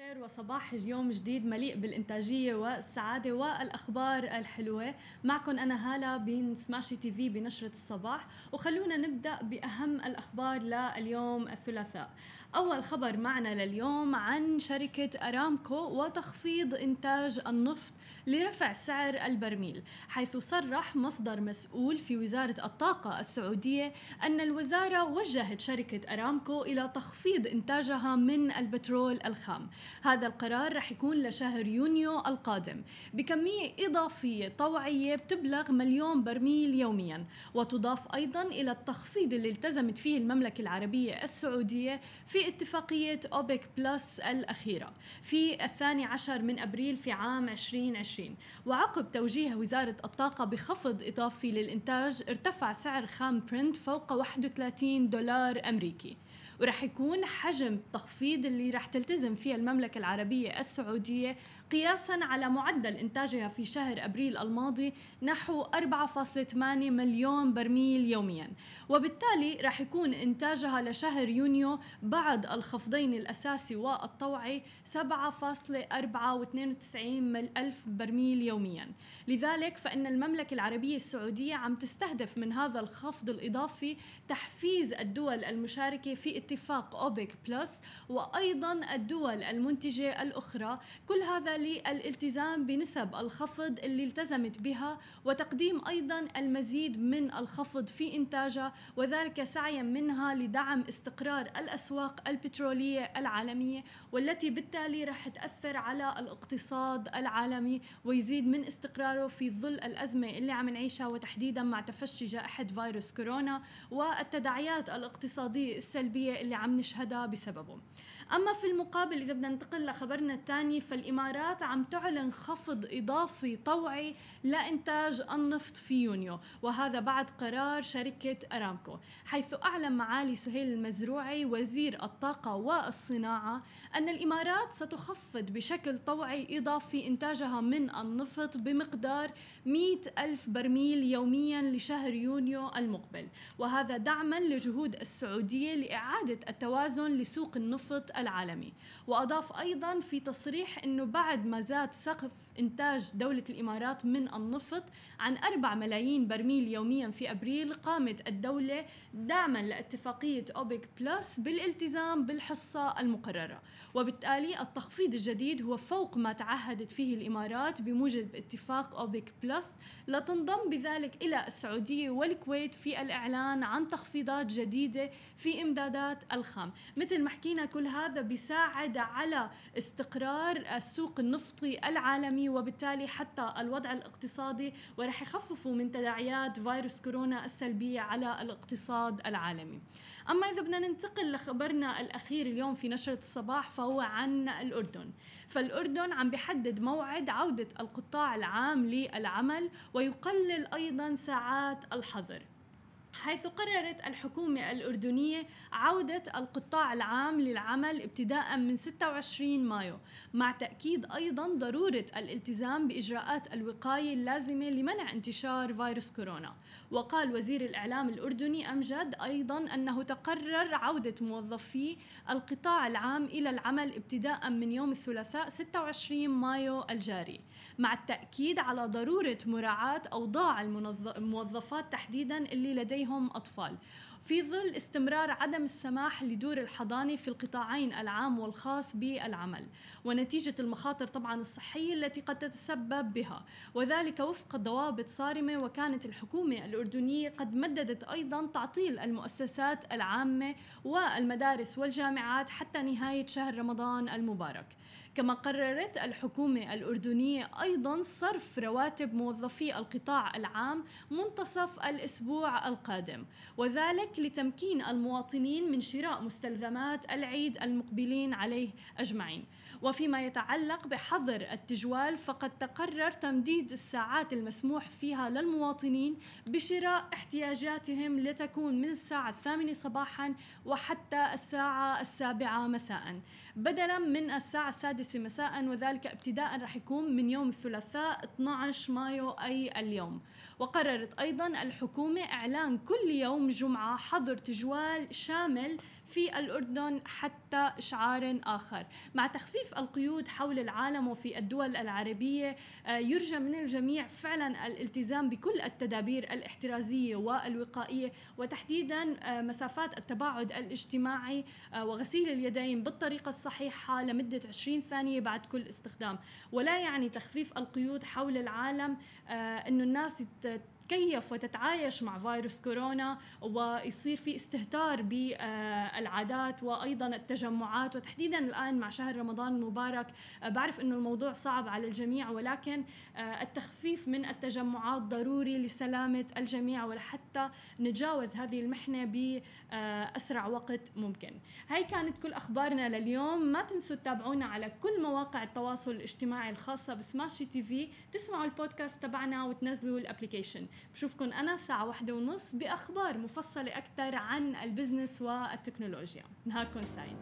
خير وصباح يوم جديد مليء بالإنتاجية والسعادة والأخبار الحلوة. معكم أنا هالة بين سماشي تي في بنشرة الصباح وخلونا نبدأ بأهم الأخبار لليوم الثلاثاء. أول خبر معنا لليوم عن شركة أرامكو وتخفيض إنتاج النفط لرفع سعر البرميل حيث صرح مصدر مسؤول في وزارة الطاقة السعودية أن الوزارة وجهت شركة أرامكو إلى تخفيض إنتاجها من البترول الخام. هذا القرار رح يكون لشهر يونيو القادم. بكمية إضافية طوعية بتبلغ مليون برميل يوميا وتضاف أيضا إلى التخفيض اللي التزمت فيه المملكة العربية السعودية في اتفاقية أوبك بلس الأخيرة في الثاني عشر من أبريل في عام 2020 وعقب توجيه وزارة الطاقة بخفض إضافي للإنتاج ارتفع سعر خام برنت فوق 31 دولار أمريكي. ورح يكون حجم التخفيض اللي رح تلتزم فيه المملكة العربية السعودية قياسا على معدل إنتاجها في شهر أبريل الماضي نحو 4.8 مليون برميل يوميا. وبالتالي رح يكون إنتاجها لشهر يونيو بعد الخفضين الأساسي والطوعي 7.94 ألف برميل يوميا. لذلك فإن المملكة العربية السعودية عم تستهدف من هذا الخفض الإضافي تحفيز الدول المشاركة في اتفاق أوبك بلس وأيضا الدول المنتجة الأخرى. كل هذا للالتزام بنسب الخفض اللي التزمت بها وتقديم أيضا المزيد من الخفض في إنتاجها وذلك سعيا منها لدعم استقرار الأسواق البترولية العالمية والتي بالتالي رح تأثر على الاقتصاد العالمي ويزيد من استقراره في ظل الأزمة اللي عم نعيشها وتحديدا مع تفشي جائحة فيروس كورونا والتداعيات الاقتصادية السلبية اللي عم نشهدها بسببه. أما في المقابل إذا بدنا ننتقل لخبرنا الثاني فالإمارات عم تعلن خفض إضافي طوعي لإنتاج النفط في يونيو وهذا بعد قرار شركة أرامكو. حيث أعلن معالي سهيل المزروعي وزير الطاقة والصناعة أن الإمارات ستخفض بشكل طوعي إضافي إنتاجها من النفط بمقدار 100 ألف برميل يوميا لشهر يونيو المقبل. وهذا دعما لجهود السعودية لإعادة التوازن لسوق النفط العالمي. وأضاف أيضا في تصريح أنه بعد ما زاد سقف إنتاج دولة الإمارات من النفط عن 4 ملايين برميل يوميا في أبريل قامت الدولة دعما لاتفاقية أوبك بلس بالالتزام بالحصة المقررة. وبالتالي التخفيض الجديد هو فوق ما تعهدت فيه الإمارات بموجب اتفاق أوبك بلس لتنضم بذلك إلى السعودية والكويت في الإعلان عن تخفيضات جديدة في إمدادات الخام. مثل ما حكينا كل هذا بيساعد على استقرار السوق النفطي العالمي وبالتالي حتى الوضع الاقتصادي ورح يخففوا من تداعيات فيروس كورونا السلبية على الاقتصاد العالمي. أما إذا بدنا ننتقل لخبرنا الأخير اليوم في نشرة الصباح فهو عن الأردن. فالأردن عم بحدد موعد عودة القطاع العام للعمل ويقلل أيضا ساعات الحظر. حيث قررت الحكومة الأردنية عودة القطاع العام للعمل ابتداء من 26 مايو مع تأكيد أيضا ضرورة الالتزام بإجراءات الوقاية اللازمة لمنع انتشار فيروس كورونا. وقال وزير الإعلام الأردني أمجد أيضا أنه تقرر عودة موظفي القطاع العام إلى العمل ابتداء من يوم الثلاثاء 26 مايو الجاري مع التأكيد على ضرورة مراعاة أوضاع الموظفات تحديدا اللي لديهم لديهم أطفال. في ظل استمرار عدم السماح لدور الحضانة في القطاعين العام والخاص بالعمل ونتيجة المخاطر طبعا الصحية التي قد تتسبب بها وذلك وفق ضوابط صارمة وكانت الحكومة الأردنية قد مددت أيضا تعطيل المؤسسات العامة والمدارس والجامعات حتى نهاية شهر رمضان المبارك. كما قررت الحكومة الأردنية أيضا صرف رواتب موظفي القطاع العام منتصف الأسبوع القادم وذلك لتمكين المواطنين من شراء مستلزمات العيد المقبلين عليه أجمعين. وفيما يتعلق بحظر التجوال فقد تقرر تمديد الساعات المسموح فيها للمواطنين بشراء احتياجاتهم لتكون من الساعة الثامنة صباحا وحتى الساعة السابعة مساء. بدلا من الساعة السادسة مساء وذلك ابتداء رح يكون من يوم الثلاثاء 12 مايو أي اليوم. وقررت أيضا الحكومة إعلان كل يوم جمعة حظر تجوال شامل في الأردن حتى إشعار آخر. مع تخفيف القيود حول العالم وفي الدول العربية آه، يرجى من الجميع فعلا الالتزام بكل التدابير الاحترازية والوقائية وتحديدا آه، مسافات التباعد الاجتماعي آه، وغسيل اليدين بالطريقة الصحيحة لمدة 20 ثانية بعد كل استخدام. ولا يعني تخفيف القيود حول العالم أنه الناس تتكيف وتتعايش مع فيروس كورونا ويصير في استهتار بالعادات وأيضا التجمعات وتحديدا الآن مع شهر رمضان المبارك بعرف إنه الموضوع صعب على الجميع ولكن التخفيف من التجمعات ضروري لسلامة الجميع ولحتى نتجاوز هذه المحنة باسرع وقت ممكن. هاي كانت كل أخبارنا لليوم، ما تنسوا تتابعونا على كل مواقع التواصل الاجتماعي الخاصة ب Smashi TV، تسمعوا البودكاست تبعنا وتنزلوا ال application. بشوفكم أنا الساعة واحدة ونص بأخبار مفصلة أكثر عن ال business والتكنولوجيا. نهاركم سعيد.